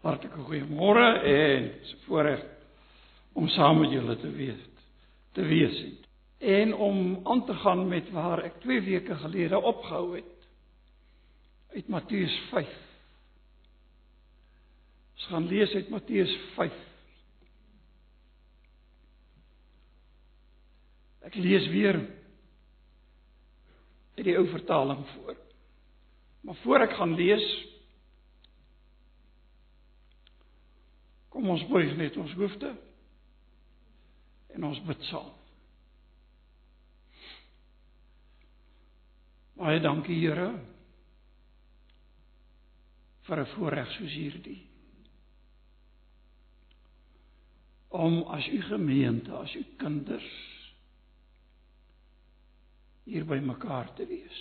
Hartlike goeiemôre en 'n voorreg om saam met julle te wees te wees en om aan te gaan met waar ek 2 weke gelede opgehou het uit Matteus 5. Ons gaan lees uit Matteus 5. Ek lees weer uit die ou vertaling voor. Maar voor ek gaan lees Kom ons buig net ons hoofde en ons bid saam. Baie dankie Here vir 'n voorreg soos hierdie. Om as u gemeente, as u kinders hier by mekaar te wees.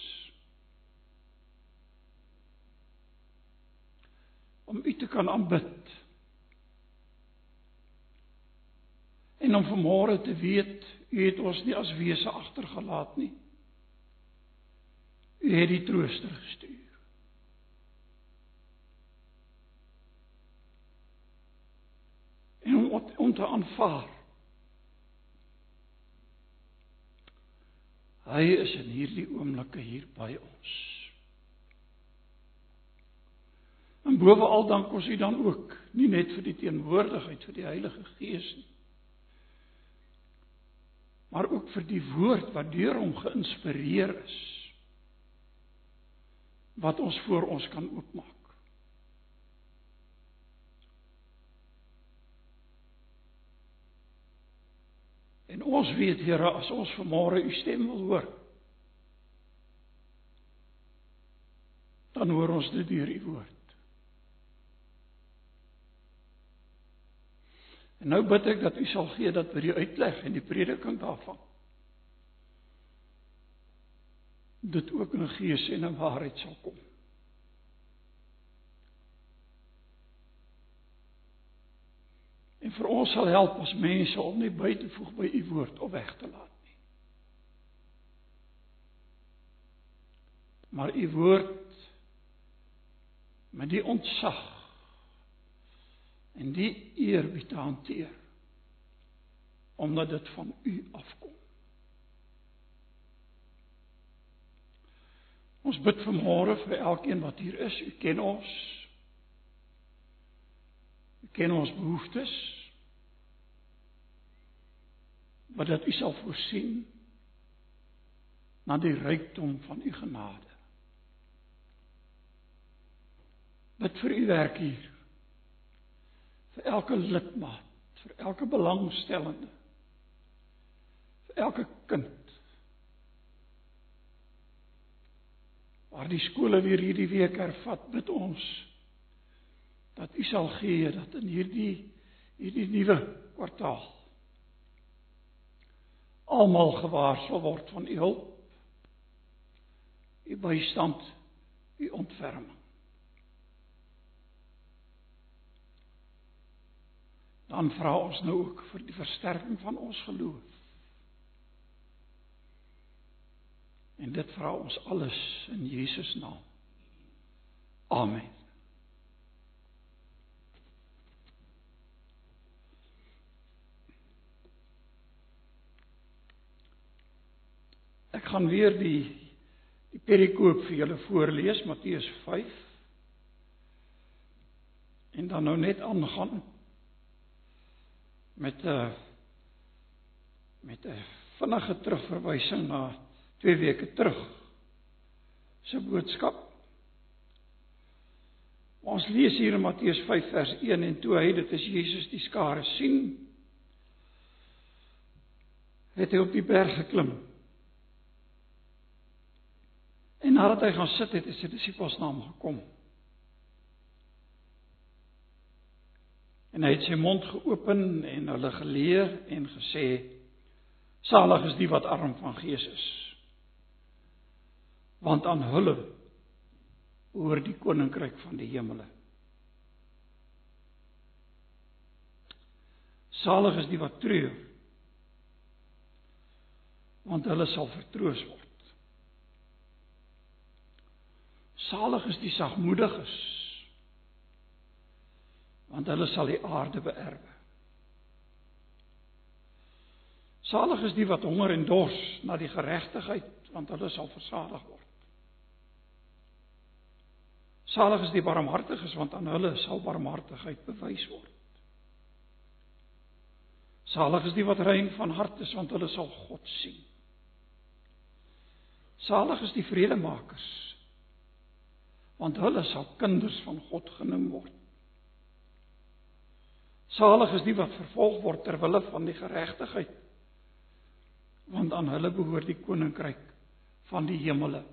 Om u te kan aanbid. En om vanmôre te weet, u het ons nie as wese agtergelaat nie. U het die trooster gestuur. En om om te aanvaar. Hy is in hierdie oomblikke hier by ons. En bovenal dank ons U dan ook, nie net vir die teenwoordigheid vir die Heilige Gees nie, maar ook vir die woord wat deur hom geïnspireer is wat ons voor ons kan oopmaak. En ons weet Here as ons vanmôre u stem wil hoor dan hoor ons dit deur u woord. En nou bid ek dat U sal gee dat by die uitleg en die prediking daarvan dit ook in gees en in waarheid sal kom. En vir ons sal help as mense om nie by te voeg by U woord of weg te laat nie. Maar U woord met die ontzag en die eerbied hanteer omdat dit van u afkom. Ons bid vanmôre vir elkeen wat hier is. U ken ons. U ken ons behoeftes. Maar dat u sal voorsien na die rykdom van u genade. Bid vir u werk hier vir elke lidmaat, vir elke belangstellende, vir elke kind. Waar die skole weer hierdie week hervat, bid ons dat U sal gee dat in hierdie hierdie nuwe kwartaal almal gewaar sal word van U hulp, U bystand, U ontferming. Dan vra ons nou ook vir die versterking van ons geloof. En dit vra ons alles in Jesus naam. Amen. Ek gaan weer die die perikoop vir julle voorlees Matteus 5 en dan nou net aangaan met 'n met 'n vinnige terugverwysing na 2 weke terug se boodskap. Ons lees hier in Matteus 5 vers 1 en toe hy dit is Jesus die skare sien het hy op die berg geklim. En nadat hy gaan sit het, is sy disippels na hom gekom. En hy het sy mond geopen en hulle geleer en gesê: Salig is die wat arm van gees is, want aan hulle behoort die koninkryk van die hemele. Salig is die wat treur, want hulle sal vertroos word. Salig is die sagmoediges, want hulle sal die aarde beerwe. Salig is die wat honger en dors na die geregtigheid, want hulle sal versadig word. Salig is die barmhartiges, want aan hulle sal barmhartigheid bewys word. Salig is die wat rein van hart is, want hulle sal God sien. Salig is die vredemakers, want hulle sal kinders van God genoem word. Salig is die wat vervolg word ter wille van die geregtigheid, want aan hulle behoort die koninkryk van die hemele.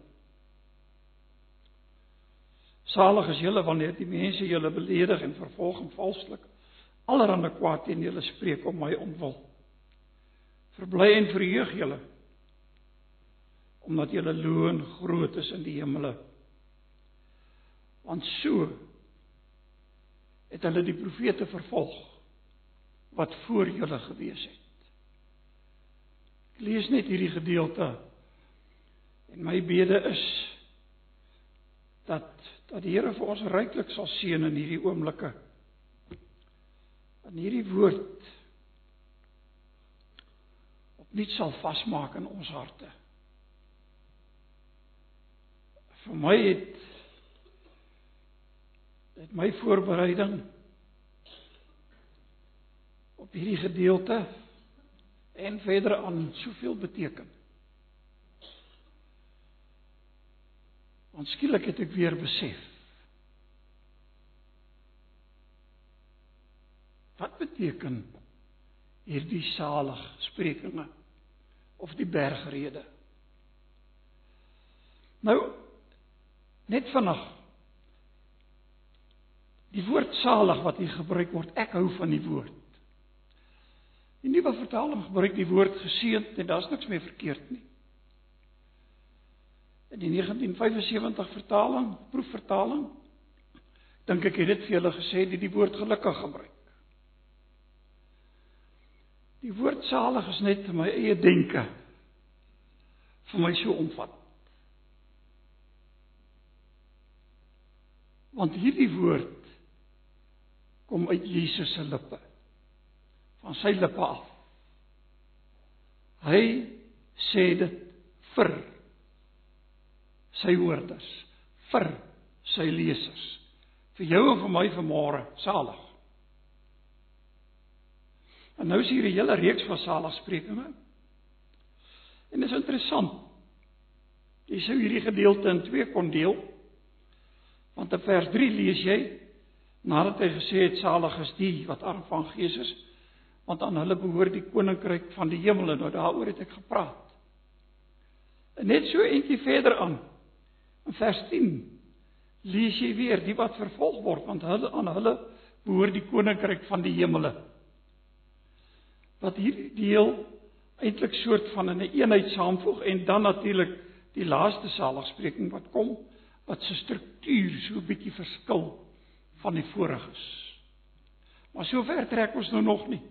Salig is julle wanneer die mense julle beledig en vervolg en valslik allerhande kwaad teen julle spreek om my ontwil. Verbly en verheug julle omdat julle loon groot is in die hemele. Want so het hulle die profete vervolg wat voor julle gewees het. Ek lees net hierdie gedeelte. En my bede is dat dat die Here vir ons ryklik sal seën in hierdie oomblikke. In hierdie woord opnuut sal vasmaak in ons harte. Vir my het dit my voorbereiding op hierdie gedeelte en verder aan soveel beteken. Want skielik het ek weer besef. Wat beteken hierdie salig sprekinge of die bergrede? Nou net vanaand die woord salig wat hier gebruik word, ek hou van die woord. Die nuwe vertaling gebruik die woord geseënd en daar's niks meer verkeerd nie. In die 1975 vertaling, proefvertaling, dink ek het dit vir julle gesê dat die woord gelukkig gebruik. Die woord salig is net my eie denke vir my so omvat. Want hierdie woord kom uit Jesus se lippe van sy lippe af. Hy sê dit vir sy hoorders, vir sy lesers, vir jou en vir my vanmôre, salig. En nou is hier 'n hele reeks van saligsprekinge. En dit is interessant. Jy sou hierdie gedeelte in twee kon deel. Want in vers 3 lees jy nadat hy gesê het salig is die wat arm van gees is, want aan hulle behoort die koninkryk van die hemele. Nou daaroor het ek gepraat. En net so eentjie verder aan. In vers 10 lees jy weer die wat vervolg word want hulle aan hulle behoort die koninkryk van die hemele. Wat hierdie deel eintlik soort van in 'n een eenheid saamvoeg en dan natuurlik die laaste saligspreking wat kom wat se struktuur so 'n bietjie verskil van die voriges. Maar sover trek ons nou nog nie.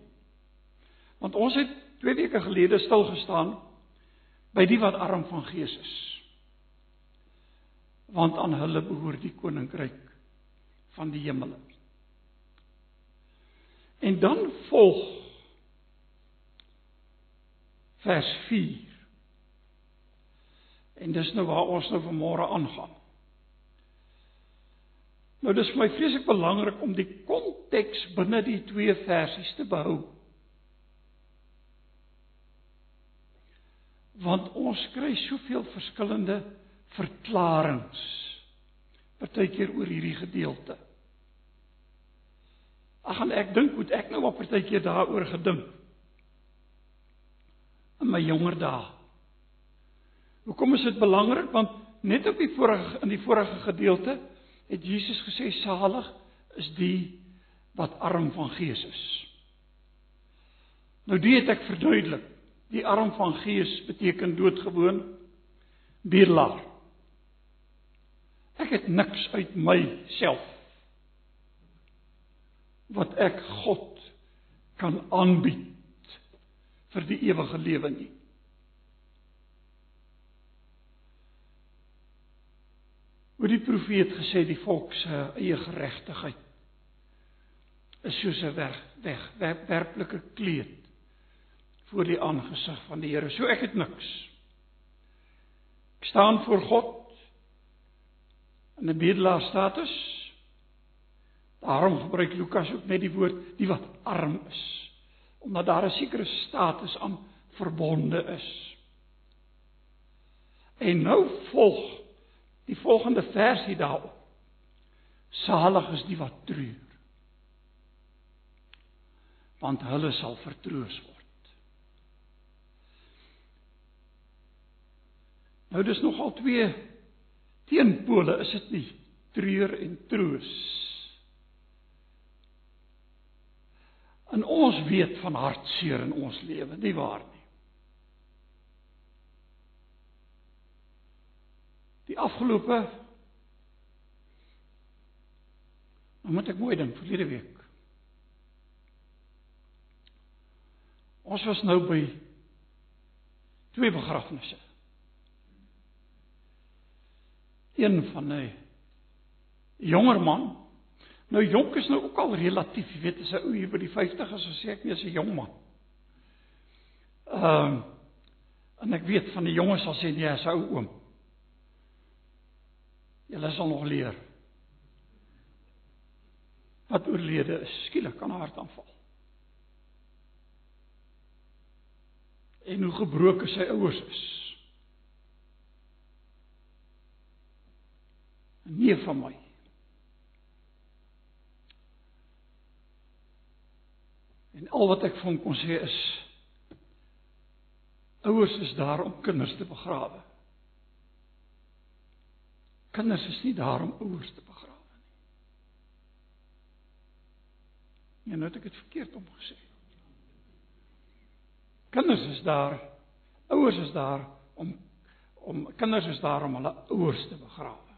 Want ons het 2 weke gelede stil gestaan by die wat arm van gees is. Want aan hulle behoort die koninkryk van die hemele. En dan volg vers 4. En dis nou waar ons nou vanmôre aangaan. Nou dis vir my vreeslik belangrik om die konteks binne die twee versies te behou. want ons kry soveel verskillende verklaringe partykeer oor hierdie gedeelte. Ag en ek dink moet ek nou op partykeer daaroor gedink. In my jonger dae. Hoekom is dit belangrik? Want net op die vorige in die vorige gedeelte het Jesus gesê salig is die wat arm van gees is. Nou dit het ek verduidelik. Die arm van gees beteken doodgewoon bierlaar. Ek het niks uit myself wat ek God kan aanbied vir die ewige lewe nie. Hoe die profeet gesê die volk se eie geregtigheid is soos 'n weg weg, werklike kleed voor die aangesig van die Here. So ek het niks. Ek staan voor God in 'n bedelaar status. Daarom gebruik Lukas ook net die woord die wat arm is, omdat daar 'n sekere status aan verbonde is. En nou volg die volgende versie daarop. Salig is die wat treur. Want hulle sal vertroos word. Nou dis nogal twee teenpole, is dit nie? Treur en troos. En ons weet van hartseer in ons lewe, nie waar nie? Die afgelope Nou moet ek mooi dink verlede week. Ons was nou by twee begrafnisse. Een van 'n jonger man. Nou jonk is nou ook al relatief, jy weet, as 'n ou hier by die 50 is, so sê ek nie as 'n jong man. Ehm um, en ek weet van die jonges sal sê nee, as 'n ou oom. Julle sal nog leer. Wat oorlede is, skielik kan 'n hartaanval. En hoe gebroken sy ouers is. Nee van my. En al wat ek hom kon sê is ouers is daar om kinders te begrawe. Kinders is nie daar om ouers te begrawe nie. Ja, nou het ek dit verkeerd omgesê. Kinders is daar, ouers is daar om om kinders is daar om hulle ouers te begrawe.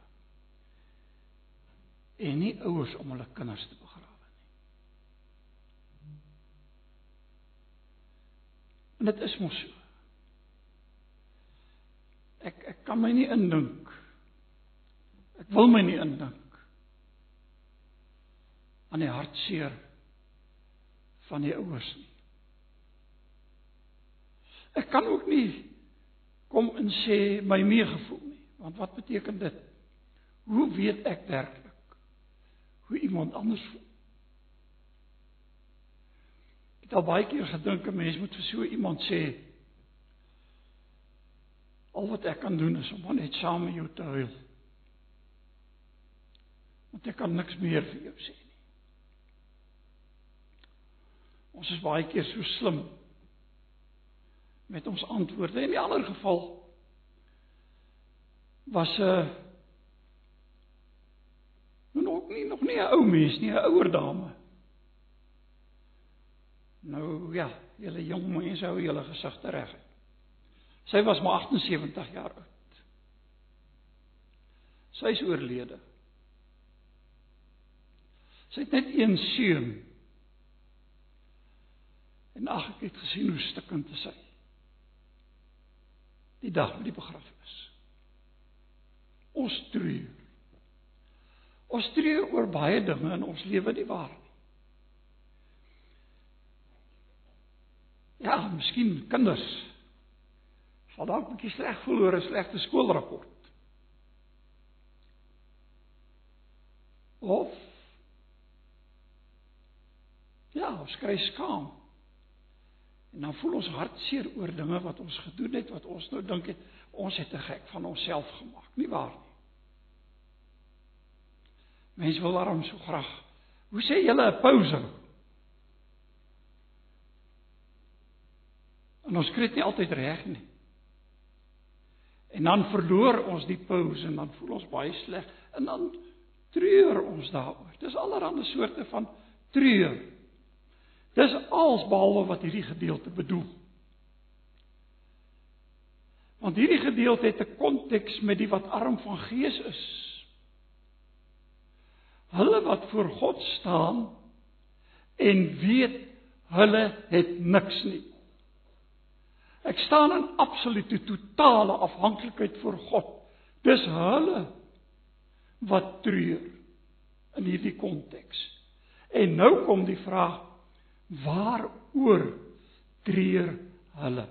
En nie ouers om hulle kinders te begrawe nie. En dit is mos so. Ek ek kan my nie indink Ek wil my nie indink aan die hartseer van die ouers nie. Ek kan ook nie kom en sê my meegevoel nie, want wat beteken dit? Hoe weet ek werklik hoe iemand anders voel? Ek het al baie keer gedink 'n mens moet vir so iemand sê al wat ek kan doen is om net saam met jou te huil. Want ek kan niks meer vir jou sê nie. Ons is baie keer so slim met ons antwoorde. In die ander geval was 'n uh, nog nie nog nie 'n ou mens nie, 'n ouer dame. Nou ja, julle jong mense hou julle gesigte reg. Sy was maar 78 jaar oud. Sy is oorlede. Sy het net een seun. En ag ek het gesien hoe stikkend dit is. Die dag met die begrafnis. Ons treur. Ons treur oor baie dinge in ons lewe nie waar nie. Ja, miskien kinders sal dalk 'n bietjie sleg voel oor 'n slegte skoolrapport. Of Ja, ons kry skaam. En dan voel ons hartseer oor dinge wat ons gedoen het wat ons nou dink het ons het te gek van onsself gemaak, nie waar nie? Mense wil daarom so graag. Hoe sê julle 'n pouse? En ons kry dit nie altyd reg nie. En dan verloor ons die pouse en dan voel ons baie sleg en dan treur ons daaroor. Dis allerlei soorte van treur. Dis als behalwe wat hierdie gedeelte bedoel. Want hierdie gedeelte het 'n konteks met die wat arm van gees is. Hulle wat voor God staan en weet hulle het niks nie. Ek staan in absolute totale afhanklikheid voor God. Dis hulle wat treur in hierdie konteks. En nou kom die vraag: waaroor treur hulle?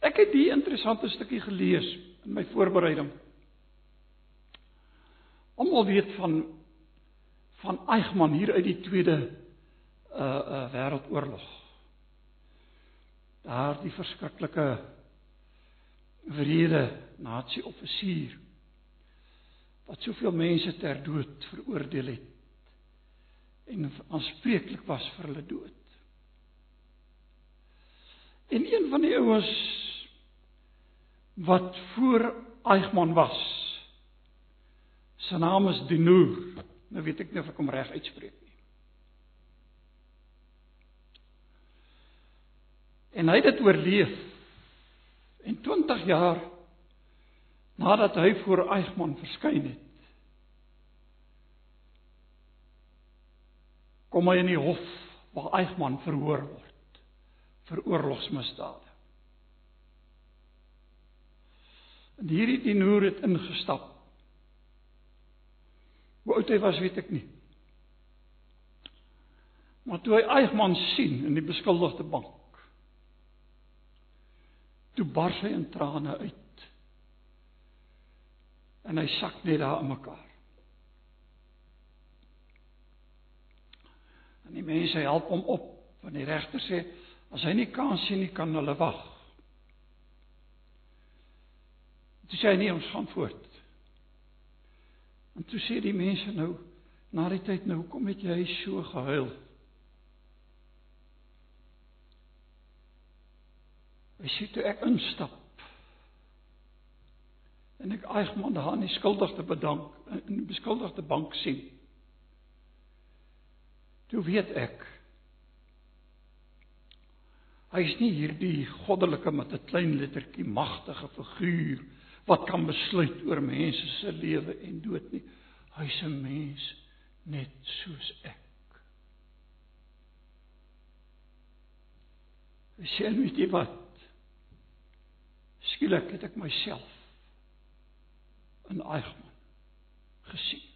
Ek het 'n interessante stukkie gelees in my voorbereiding. Almal weet van van Eichmann hier uit die tweede uh uh wêreldoorlog. Daar die verskriklike wrede nasie-offisier wat soveel mense ter dood veroordeel het en aanspreeklik was vir hulle dood. En een van die ouens wat voor Eichmann was, sy naam is Denour. Nou weet ek nie of ek hom reg uitspreek nie. En hy het dit oorleef. En 20 jaar nadat hy voor Eichmann verskyn het, kom hy in die hof waar Eichmann verhoor word vir oorlogsmisdade. En hierdie dinoor het ingestap. Hoe oud hy was, weet ek nie. Maar toe hy Eichmann sien in die beskuldigde bank, toe bars hy in trane uit. En hy sak net daar in mekaar. En die mense help hom op, want die regter sê as hy nie kans sien nie, kan hulle wag. Toe sê hy nee, ons gaan voort. En toe sê die mense nou na die tyd nou, hoekom het jy so gehuil? Hy sê toe ek instap en ek Eichmann daar aan die skuldigde bedank in die beskuldigde bank sien. Toe weet ek hy is nie hierdie goddelike met 'n klein lettertjie magtige figuur wat kan besluit oor mense se lewe en dood nie. Hy's 'n mens net soos ek. Hy sê net wat skielik het ek myself in Eichmann gesien.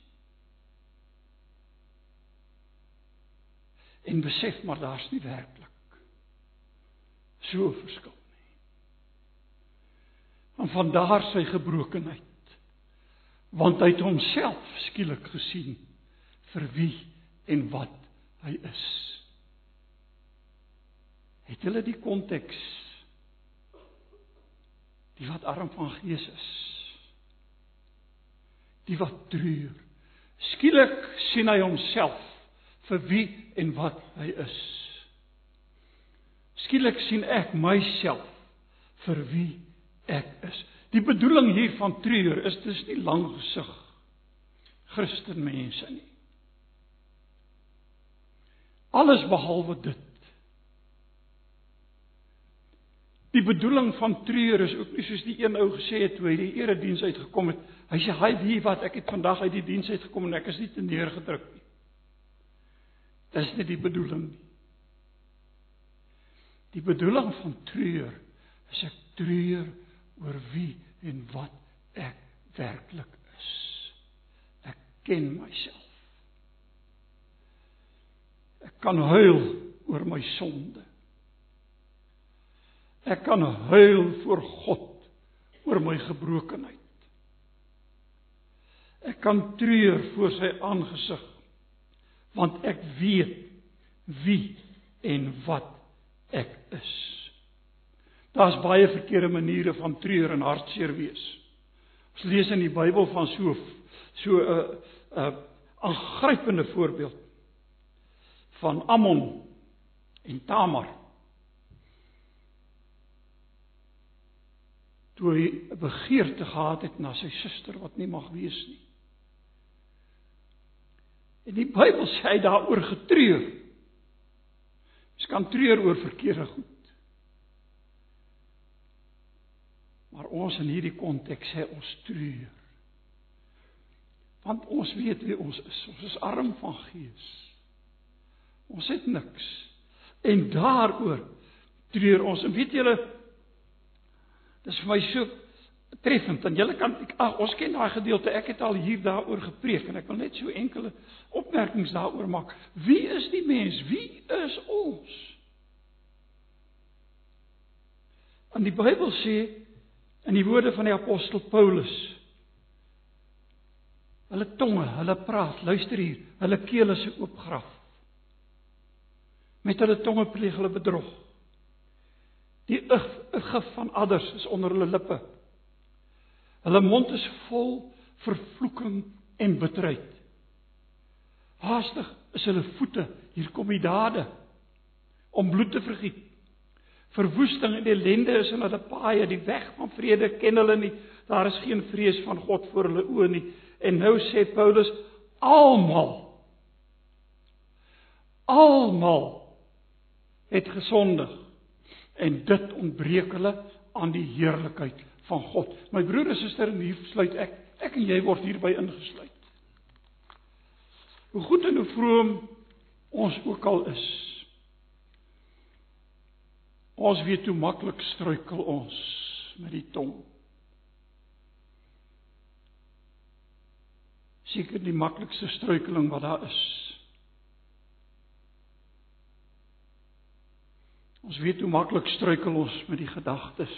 En besef maar daar's nie werklik so verskil nie. En van daar sy gebrokenheid want hy het homself skielik gesien vir wie en wat hy is. Het hulle die konteks die wat arm van gees is die wat treur skielik sien hy homself vir wie en wat hy is. Skielik sien ek myself vir wie ek is. Die bedoeling hier van treur is dis nie lang gesig Christen mense nie. Alles behalwe dit. Die bedoeling van treur is ook nie soos die een ou gesê het toe hy die erediens uitgekom het. Hy sê hy weet wat? Ek het vandag uit die diens uitgekom en ek is nie te neergedruk nie. Dis nie die bedoeling nie. Die bedoeling van treur is ek treur oor wie en wat ek werklik is. Ek ken myself. Ek kan huil oor my sonde. Ek kan huil voor God oor my gebrokenheid. Ek kan treur voor sy aangesig want ek weet wie en wat ek is. Daar's baie verkeerde maniere van treur en hartseer wees. Ons lees in die Bybel van so so 'n uh, 'n uh, aangrypende voorbeeld van Ammon en Tamar. toe hy begeerte gehad het na sy suster wat nie mag wees nie. En die Bybel sê hy daaroor getreur. Ons kan treur oor verkeerde goed. Maar ons in hierdie konteks sê ons treur. Want ons weet wie ons is. Ons is arm van gees. Ons het niks. En daaroor treur ons. En weet julle Dis vir my so treffend en julle kan ag ons ken daai gedeelte. Ek het al hier daaroor gepreek en ek wil net so enkele opmerkings daaroor maak. Wie is die mens? Wie is ons? En die Bybel sê in die woorde van die apostel Paulus hulle tonge, hulle praat, luister hier, hulle kele is oopgraf. Met hulle tonge pleeg hulle bedrog. Die gif van adders is onder hulle lippe. Hulle mond is vol vervloeking en bitterheid. Haastig is hulle voete, hier kom die dade om bloed te vergiet. Verwoesting en ellende is in hulle paaie, die weg van vrede ken hulle nie. Daar is geen vrees van God voor hulle oë nie. En nou sê Paulus almal almal het gesondig en dit ontbreek hulle aan die heerlikheid van God. My broer en suster, hier sluit ek ek en jy word hierby ingesluit. Hoe goed en hoe vroom ons ook al is. Ons weet hoe maklik struikel ons met die tong. Seker die maklikste struikeling wat daar is. Ons weet hoe maklik struikel ons met die gedagtes.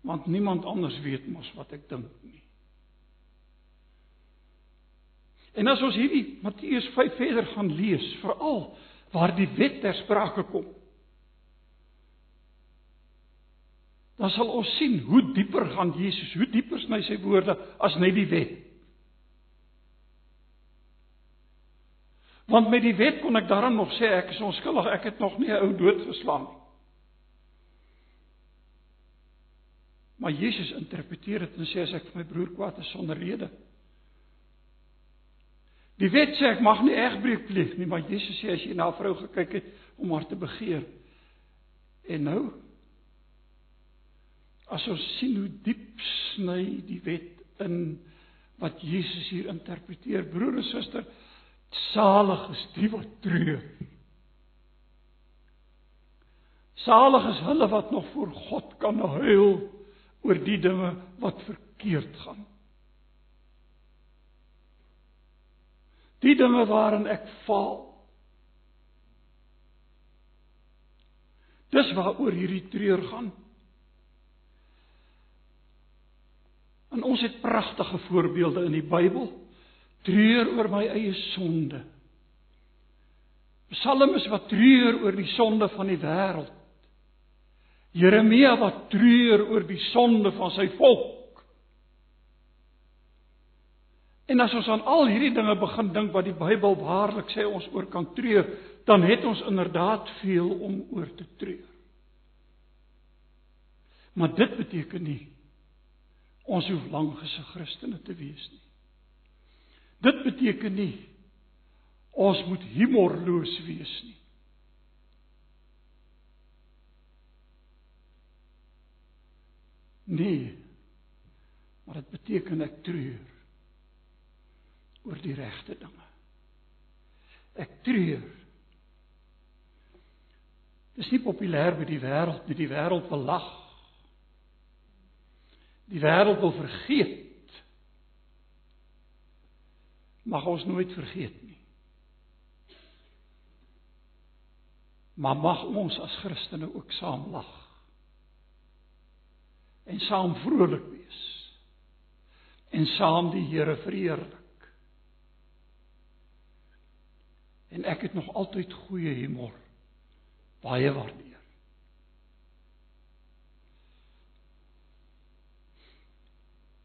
Want niemand anders weet mos wat ek dink nie. En as ons hierdie Matteus 5 verder gaan lees, veral waar die wet ter sprake kom, dan sal ons sien hoe dieper gaan Jesus, hoe dieper sny sy woorde as net die wet. Want met die wet kon ek daarom nog sê ek is onskuldig, ek het nog nie 'n ou dood geslaan nie. Maar Jesus interpreteer dit en sê as ek vir my broer kwaad is sonder rede. Die wet sê ek mag nie egbreek pleeg nie, maar Jesus sê as jy na 'n vrou gekyk het om haar te begeer. En nou as ons sien hoe diep sny die wet in wat Jesus hier interpreteer, broer en suster, Salig is die wat treur. Salig is hulle wat nog voor God kan huil oor die dinge wat verkeerd gaan. Die dinge waarin ek val. Dis waaroor hierdie treur gaan. En ons het pragtige voorbeelde in die Bybel treur oor my eie sonde. Psalms wat treur oor die sonde van die wêreld. Jeremia wat treur oor die sonde van sy volk. En as ons aan al hierdie dinge begin dink wat die Bybel waarlik sê ons oor kan treur, dan het ons inderdaad veel om oor te treur. Maar dit beteken nie ons hoef lank gesig Christene te wees nie. Dit beteken nie ons moet humorloos wees nie. Nee. Maar dit beteken ek treur oor die regte dinge. Ek treur. Dis nie populêr by die wêreld nie, die wêreld wil lag. Die wêreld wil vergeet mag ons nooit vergeet nie. Maar mag ons as Christene ook saam lag. En saam vrolik wees. En saam die Here verheerlik. En ek het nog altyd goeie humor. Baie waardeer.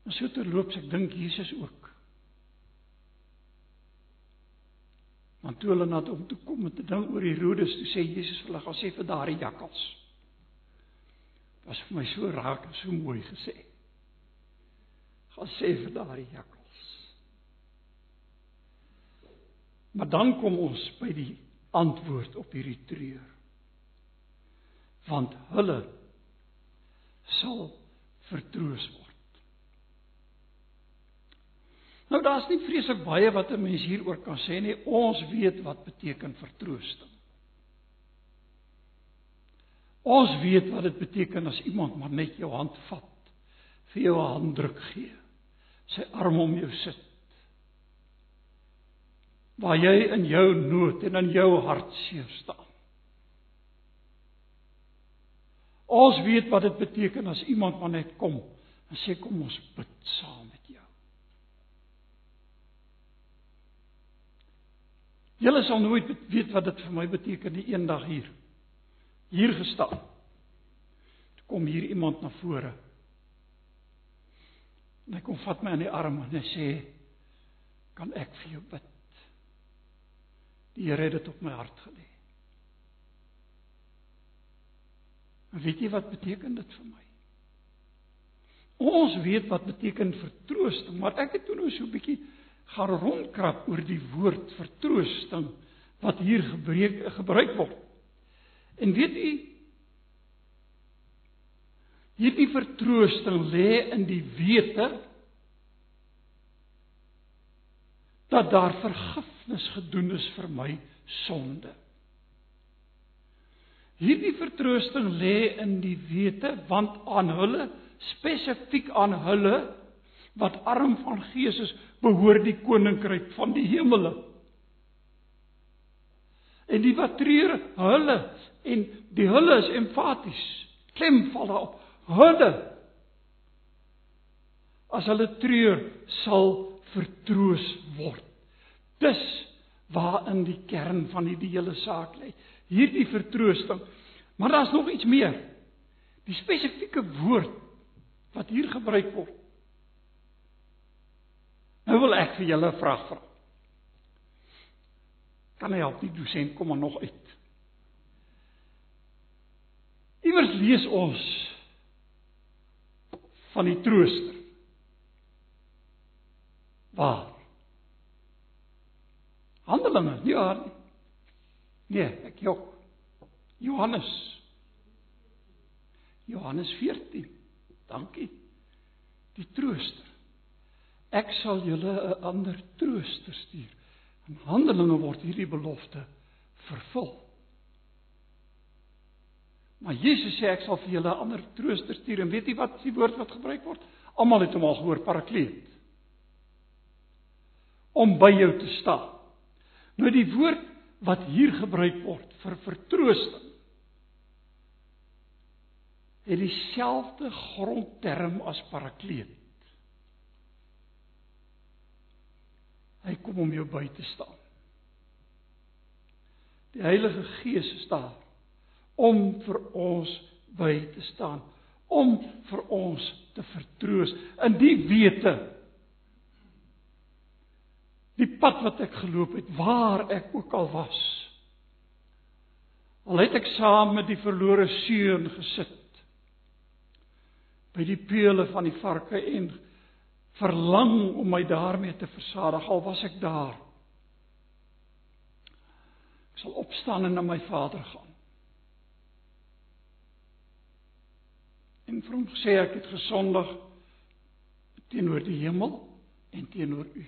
Ons so terloops ek dink Jesus ook Want toe hulle na hom toe kom met 'n ding oor Herodes, toe sê Jesus vir hulle: "Gaan sê vir daardie jakkals." Was vir my so raak en so mooi gesê. Gaan sê vir daardie jakkals. Maar dan kom ons by die antwoord op hierdie treur. Want hulle sal vertroos word. Nou daar's nie vreeslik baie wat 'n mens hieroor kan sê nie. Ons weet wat beteken vertroosting. Ons weet wat dit beteken as iemand maar net jou hand vat, vir jou 'n handdruk gee, sy arm om jou sit. Waar jy in jou nood en in jou hartseer staan. Ons weet wat dit beteken as iemand maar net kom en sê kom ons bid saam met jou. Julle sal nooit weet wat dit vir my beteken die eendag hier. Hier gestaan. Toe kom hier iemand na vore. En hy kom vat my aan die arm en hy sê kan ek vir jou bid? Die Here het dit op my hart gelê. En weet jy wat beteken dit vir my? Ons weet wat beteken vertroosting, maar ek het toe nou so 'n bietjie gaan rondkrap oor die woord vertroosting wat hier gebruik gebruik word. En weet u hierdie vertroosting lê in die wete dat daar vergifnis gedoen is vir my sonde. Hierdie vertroosting lê in die wete want aan hulle spesifiek aan hulle wat arm van gees is behoort die koninkryk van die hemele. En die wat treur hulle en die hulle is emfaties. Klem val daarop. Hulle as hulle treur sal vertroos word. Dis waarin die kern van die hele saak lê. Hierdie vertroosting. Maar daar's nog iets meer. Die spesifieke woord wat hier gebruik word. Nou wil ek vir julle 'n vraag vra. Kan hy help die dosent kom maar nog uit? Iewers lees ons van die trooster. Waar? Handelinge, nie waar nie. Nee, ek jok. Johannes. Johannes 14. Dankie. Die trooster. Ek sal julle 'n ander trooster stuur. In Handelinge word hierdie belofte vervul. Maar Jesus sê ek sal vir julle 'n ander trooster stuur en weet jy wat die woord wat gebruik word? Almal het hom al gehoor, parakleet. Om by jou te staan. Nou die woord wat hier gebruik word vir vertroosting het dieselfde grondterm as parakleet. Hy kom om jou by te staan. Die Heilige Gees is daar om vir ons by te staan, om vir ons te vertroos in die wete die pad wat ek geloop het, waar ek ook al was. Al het ek saam met die verlore seun gesit by die peule van die varke en verlang om my daarmee te versadig al was ek daar. Ek sal opstaan en na my Vader gaan. En vir hom sê ek het gesondig teenoor die hemel en teenoor u.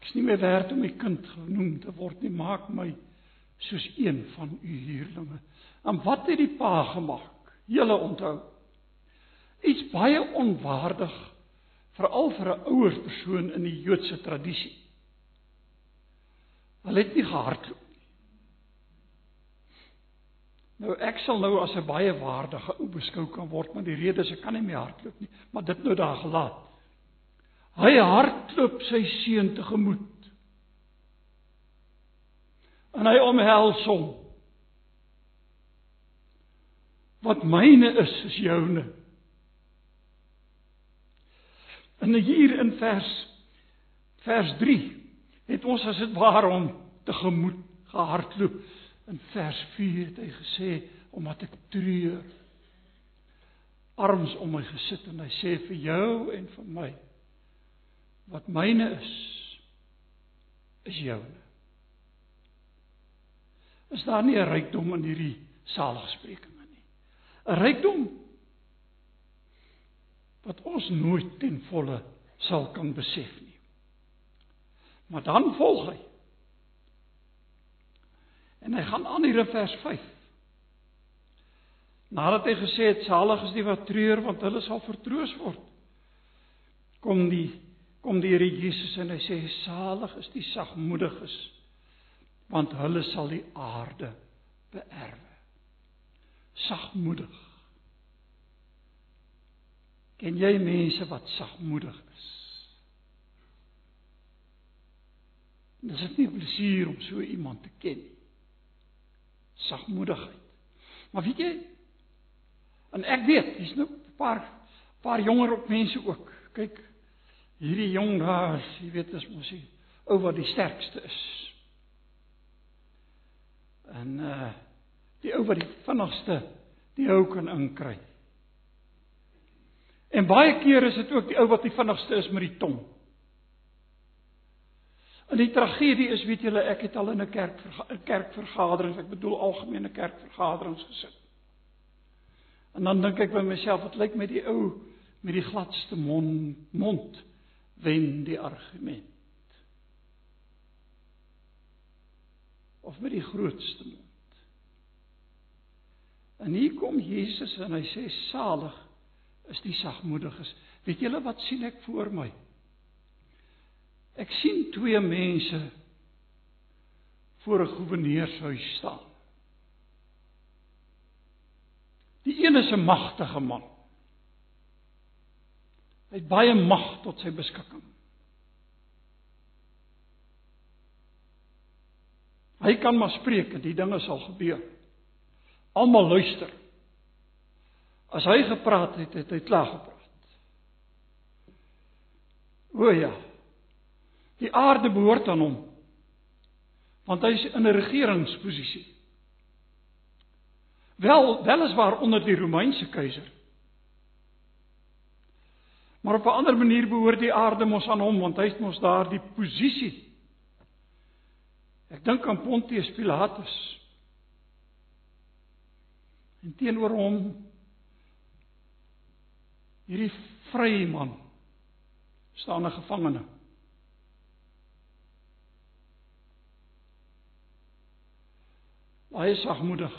Ek is nie meer werd om u kind genoem te word nie, maak my soos een van u huurlinge. En wat het die pa gemaak? Julle onthou. Iets baie onwaardig veral vir 'n ouer persoon in die Joodse tradisie. Hulle het nie gehardloop nie. Nou ek sal nou as 'n baie waardige ou beskou kan word, maar die rede is ek kan nie meer hardloop nie, maar dit nou daar gelaat. Hy hardloop sy seun tegemoet. En hy omhels hom. Wat myne is, is joune. En hier in vers vers 3 het ons as dit ware om te gemoed gehardloop. In vers 4 het hy gesê omdat ek treur arms om my gesit en hy sê vir jou en vir my wat myne is is joune. Is daar nie 'n rykdom in hierdie saligsprekinge nie? 'n Rykdom wat ons nooit ten volle sal kan besef nie. Maar dan volg hy. En hy gaan aan hier in vers 5. Nadat hy gesê het salig is die wat treur want hulle sal vertroos word. Kom die kom die Here Jesus en hy sê salig is die sagmoediges want hulle sal die aarde beerwe. Sagmoedig. Ken jy mense wat sagmoedig is? Dit is nie 'n plesier om so iemand te ken nie. Sagmoedigheid. Maar weet jy? En ek weet, hier's nou 'n paar paar jonger op mense ook. Kyk, hierdie jong daar, jy weet, is mos hy ou wat die sterkste is. En uh die ou wat die vinnigste die hou kan inkry. En baie keer is dit ook die ou wat die vinnigste is met die tong. En die tragedie is, weet julle, ek het al in 'n kerk 'n kerkvergaderings, ek bedoel algemene kerkvergaderings gesit. En dan dink ek by myself, wat lyk met die ou met die gladste mond, mond wen die argument. Of met die grootste mond. En hier kom Jesus en hy sê salig is die sagmoediges. Weet julle wat sien ek voor my? Ek sien twee mense voor 'n goewerneurshuis staan. Die een is 'n magtige man. Hy het baie mag tot sy beskikking. Hy kan maar spreek en die dinge sal gebeur. Almal luister. As hy gepraat het, het hy klaar gepraat. O ja, Die aarde behoort aan hom. Want hy is in 'n regeringsposisie. Wel, weliswaar onder die Romeinse keiser. Maar op 'n ander manier behoort die aarde mos aan hom want hy het mos daar die posisie. Ek dink aan Pontius Pilatus. En teenoor hom hierdie vrye man staan 'n gevangene. Baie sagmoedig.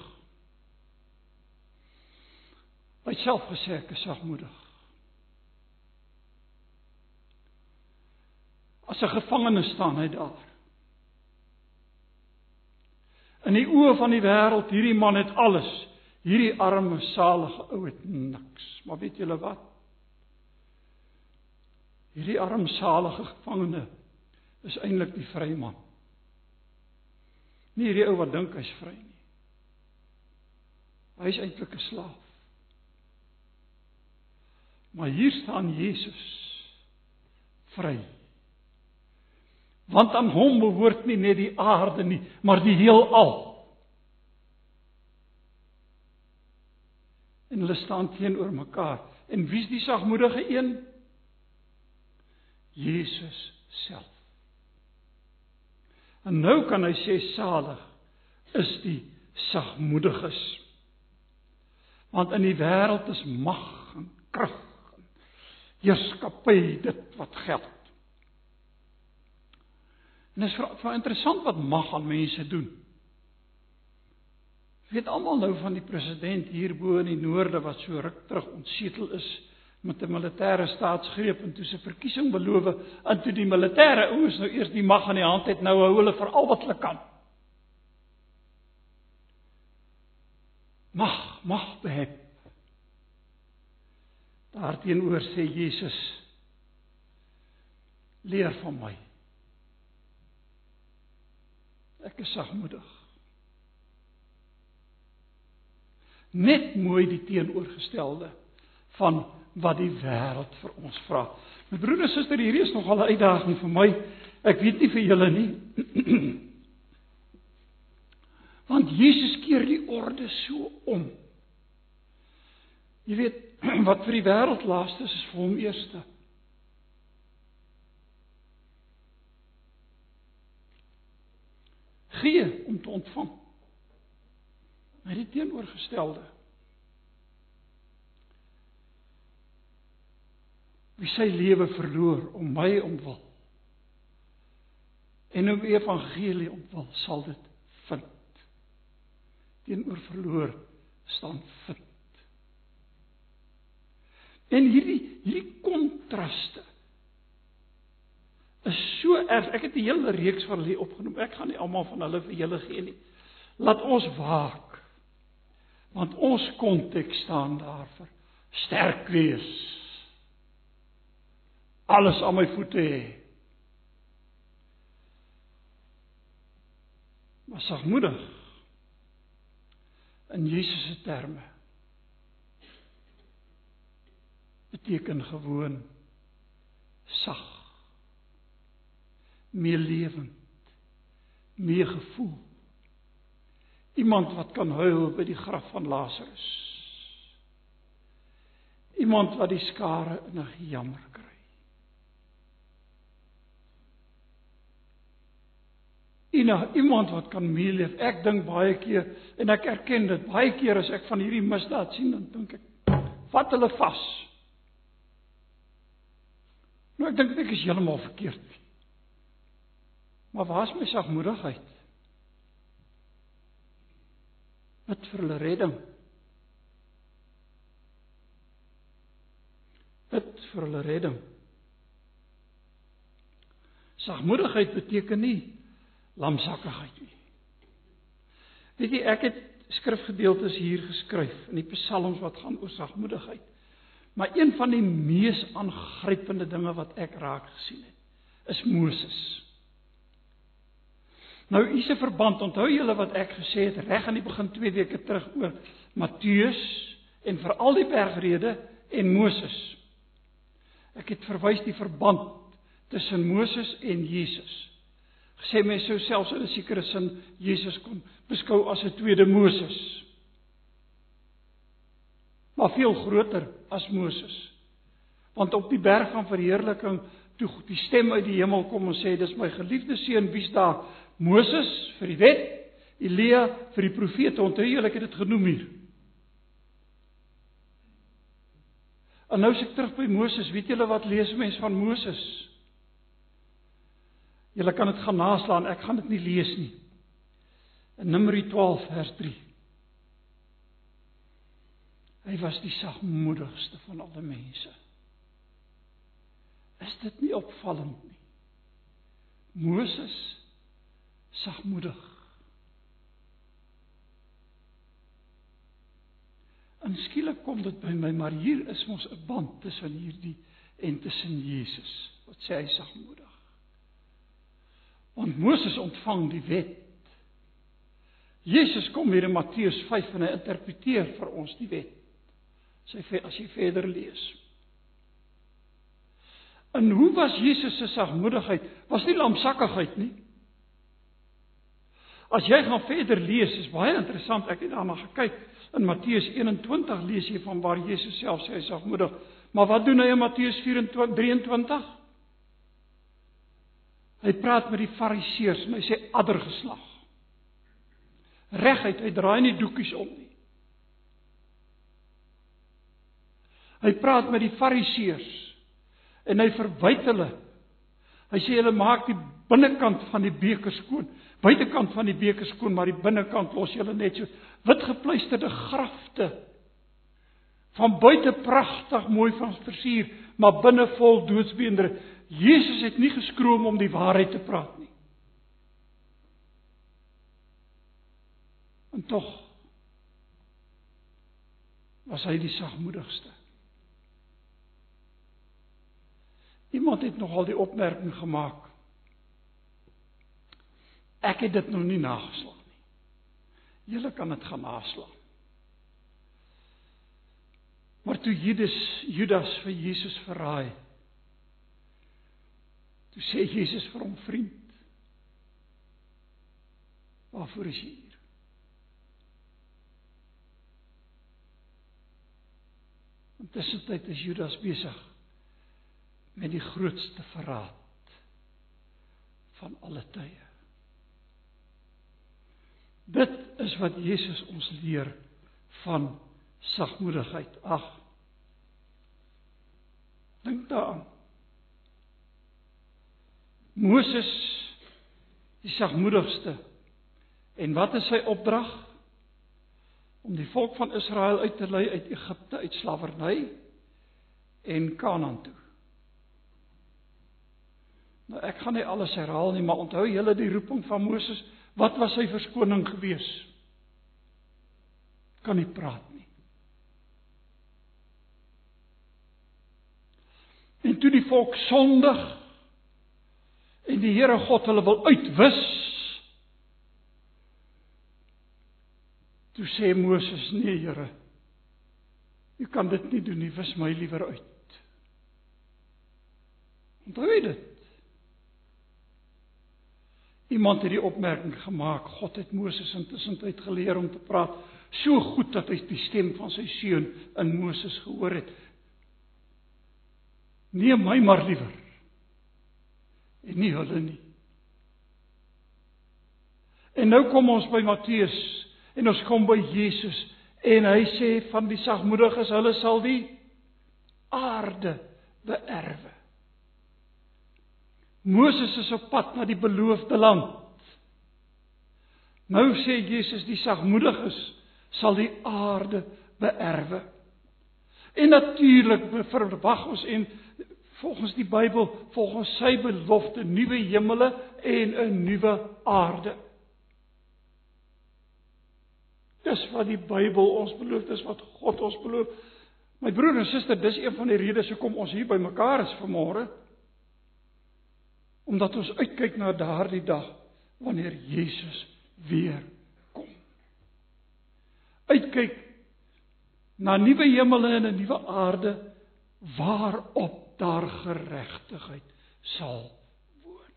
Hy self gesê ek is sagmoedig. As 'n gevangene staan hy daar. In die oë van die wêreld, hierdie man het alles. Hierdie arme salige ou het niks. Maar weet julle wat? Hierdie armsalige gevangene is eintlik die vrye man. Nie hierdie ou wat dink hy's vry nie. Hy is eintlik 'n slaaf. Maar hier staan Jesus vry. Want aan hom behoort nie net die aarde nie, maar die heelal. En hulle staan teenoor mekaar. En wie's die sagmoedige een? Jesus self. En nou kan hy sê salig is die sagmoediges. Want in die wêreld is mag en krag en heerskappy dit wat geld. En dit is vir, vir interessant wat mag aan mense doen. Weet almal nou van die president hierbo in die noorde wat so ruk terug ontsetel is met 'n militêre staatsgreep en toe se verkiesing beloof en toe die militêre ouens nou eers die mag aan die hand het, nou hou hulle vir al wat hulle kan. Mag, mag behep. Daarteenoor sê Jesus leer van my. Ek is sagmoedig. Net mooi die teenoorgestelde van wat die wêreld vir ons vra. My broer en suster, hierdie is nogal 'n uitdaging vir my. Ek weet nie vir julle nie. Want Jesus keer die orde so om. Jy weet, wat vir die wêreld laaste is, is vir hom eerste. Gee om te ontvang. Maar die teenoorgestelde wie sy lewe verloor om my omwil en om evangelie omwil sal dit vind teenoor verloor staan vind En hierdie hierdie kontraste is so erg. Ek het 'n hele reeks van hulle opgenoem. Ek gaan nie almal van hulle vir julle gee nie. Laat ons waak. Want ons konteks staan daar vir sterk wees. Alles aan my voete hê. Maar sagmoedig in Jesus se terme beteken gewoon sag meelewend meegevoel iemand wat kan huil by die graf van Lazarus. Iemand wat die skare in 'n jammer kry Ina, iemand wat kan meeleef. Ek dink baie keer en ek erken dit. Baie keer as ek van hierdie misdaad sien, dan dink ek, vat hulle vas. Nou ek dink ek is heeltemal verkeerd. Maar waar is my sagmoedigheid? Wat vir hulle redding? Wat vir hulle redding? Sagmoedigheid beteken nie lamsakkigheid nie. Weet jy, ek het skrifgedeeltes hier geskryf in die psalms wat gaan oor sagmoedigheid. Maar een van die mees aangrypende dinge wat ek raak gesien het, is Moses. Nou hier's 'n verband. Onthou julle wat ek gesê het reg aan die begin 2 weke terug oor Matteus en veral die bergrede en Moses. Ek het verwys die verband tussen Moses en Jesus. Gesê mense sou selfs in 'n sekere sin Jesus kon beskou as 'n tweede Moses. Maar veel groter as Moses. Want op die berg van verheerliking toe die stem uit die hemel kom en sê dis my geliefde seun wie's daar Moses vir die wet, Elia vir die profete. Onthou julle ek het dit genoem hier. En nou as ek terug by Moses, weet julle wat lees mense van Moses? Julle kan dit gaan naslaan, ek gaan dit nie lees nie. In Numeri 12 vers 3. Hy was die sagmoedigste van alle mense. Is dit nie opvallend nie? Moses sagmoedig. En skielik kom dit by my, maar hier is mos 'n band tussen hierdie en tussen Jesus. Wat sê hy sagmoedig? Want Moses ontvang die wet. Jesus kom hier in Matteus 5 en hy interpreteer vir ons die wet. Sy as jy verder lees. En hoe was Jesus se sagmoedigheid? Was nie lamsakkigheid nie. As jy gaan verder lees, is baie interessant. Ek het daarna gekyk. In Matteus 21 lees jy van waar Jesus self sê hy sagmoedig. Maar wat doen hy in Matteus 24 23? Hy praat met die Fariseërs en hy sê addergeslag. Reguit, hy draai nie doekies om nie. Hy praat met die Fariseërs en hy verwyd hulle. Hy sê hulle maak die binnekant van die beker skoon buitekant van die beker skoon, maar die binnekant los julle net so wit gepleisterde grafte. Van buite pragtig mooi van versier, maar binne vol doodsbeendere. Jesus het nie geskroom om die waarheid te praat nie. En tog was hy die sagmoedigste. Iemand het nogal die opmerking gemaak Ek het dit nog nie nageslaan nie. Julle kan dit gaan naslaan. Maar toe Judas Judas vir Jesus verraai. Toe sê Jesus vir hom vriend. Waarvoor is jy hier? Intussen tyd is Judas besig met die grootste verraad van alle tye. Dit is wat Jesus ons leer van sagmoedigheid. Ag. Dink daaraan. Moses die sagmoedigste. En wat is sy opdrag? Om die volk van Israel uit te lei uit Egipte uit slawerny en Kanaan toe. Nou ek gaan nie alles herhaal nie, maar onthou julle die roeping van Moses, wat was sy verskoning gewees? Kan nie praat nie. En toe die volk sondig en die Here God hulle wil uitwis, toe sê Moses: "Nee, Here, U kan dit nie doen nie, wis my liewer uit." Onthou dit. Iemand het die opmerking gemaak, God het Moses intussen tyd geleer om te praat so goed dat hy die stem van sy seun in Moses gehoor het. Neem my maar liewer. En nie hulle nie. En nou kom ons by Matteus en ons kom by Jesus en hy sê van die sagmoediges hulle sal die aarde beerwe. Moses is op pad na die beloofde land. Nou sê Jesus die sagmoediges sal die aarde beerwe. En natuurlik verwag ons en volgens die Bybel, volgens sy belofte, nuwe hemele en 'n nuwe aarde. Dis wat die Bybel ons beloof, dis wat God ons beloof. My broer en suster, dis een van die redes hoekom ons hier bymekaar is vanmôre omdat ons uitkyk na daardie dag wanneer Jesus weer kom. Uitkyk na nuwe hemele en 'n nuwe aarde waarop daar geregtigheid sal woon.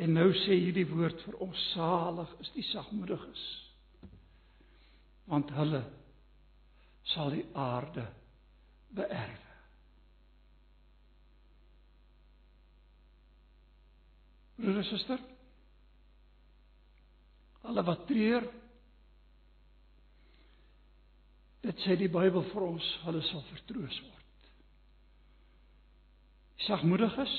En nou sê hierdie woord vir ons salig is die sagmoediges. Want hulle sal die aarde beerf. Broer en suster, alle wat treur, dit sê die Bybel vir ons, hulle sal vertroos word. Sagmoediges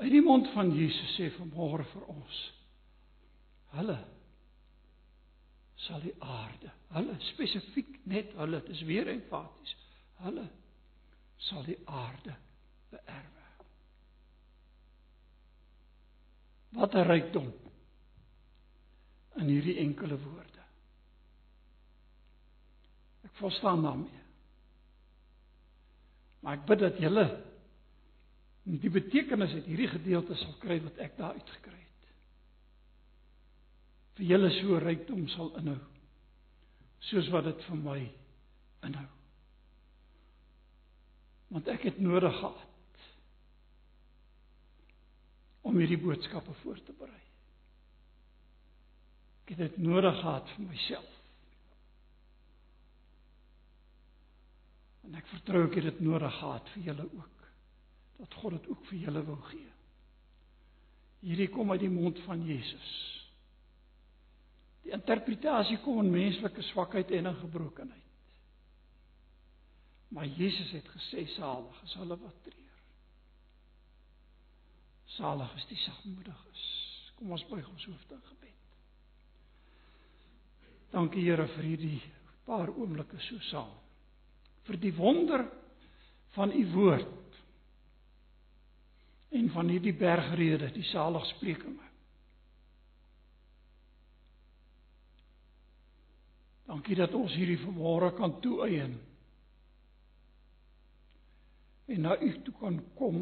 uit die mond van Jesus sê vanmôre vir ons, hulle sal die aarde, hulle spesifiek net hulle, dis weer emfaties, hulle sal die aarde beerf. Wat 'n rykdom in hierdie enkele woorde. Verstaan daarmee. Maar ek bid dat julle die betekenis uit hierdie gedeelte sal kry wat ek daar uitgekry het. Vir julle so rykdom sal inhou soos wat dit vir my inhou. Want ek het nodig gehad om hierdie boodskappe voor te berei. Ek het dit nodig gehad vir myself. En ek vertrou ek het dit nodig gehad vir julle ook. Dat God dit ook vir julle wil gee. Hierdie kom uit die mond van Jesus. Die interpretasie kom in menslike swakheid en in gebrokenheid. Maar Jesus het gesê salig is hulle wat tree. Salig is die sagmoediges. Kom ons buig ons hoofde in gebed. Dankie Here vir hierdie paar oomblikke so saam. Vir die wonder van u woord en van hierdie bergrede, die saligsprekinge. Dankie dat ons hierdie vanmôre kan toeëien. En na u toe kan kom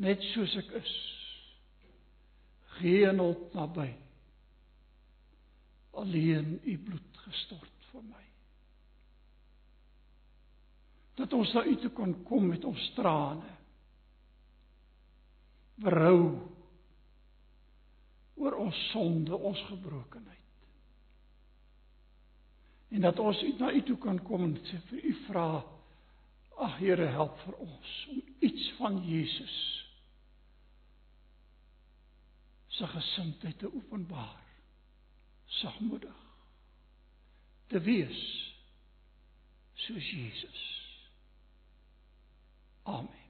net soos ek is. Geen hulp naby. Alleen u bloed gestort vir my. Dat ons na u toe kon kom met ons trane. Berou oor ons sonde, ons gebrokenheid. En dat ons na u toe kan kom en sê vir u vra Ag Here, help vir ons om iets van Jesus se gesindheid te openbaar. Sagmoedig te wees soos Jesus. Amen.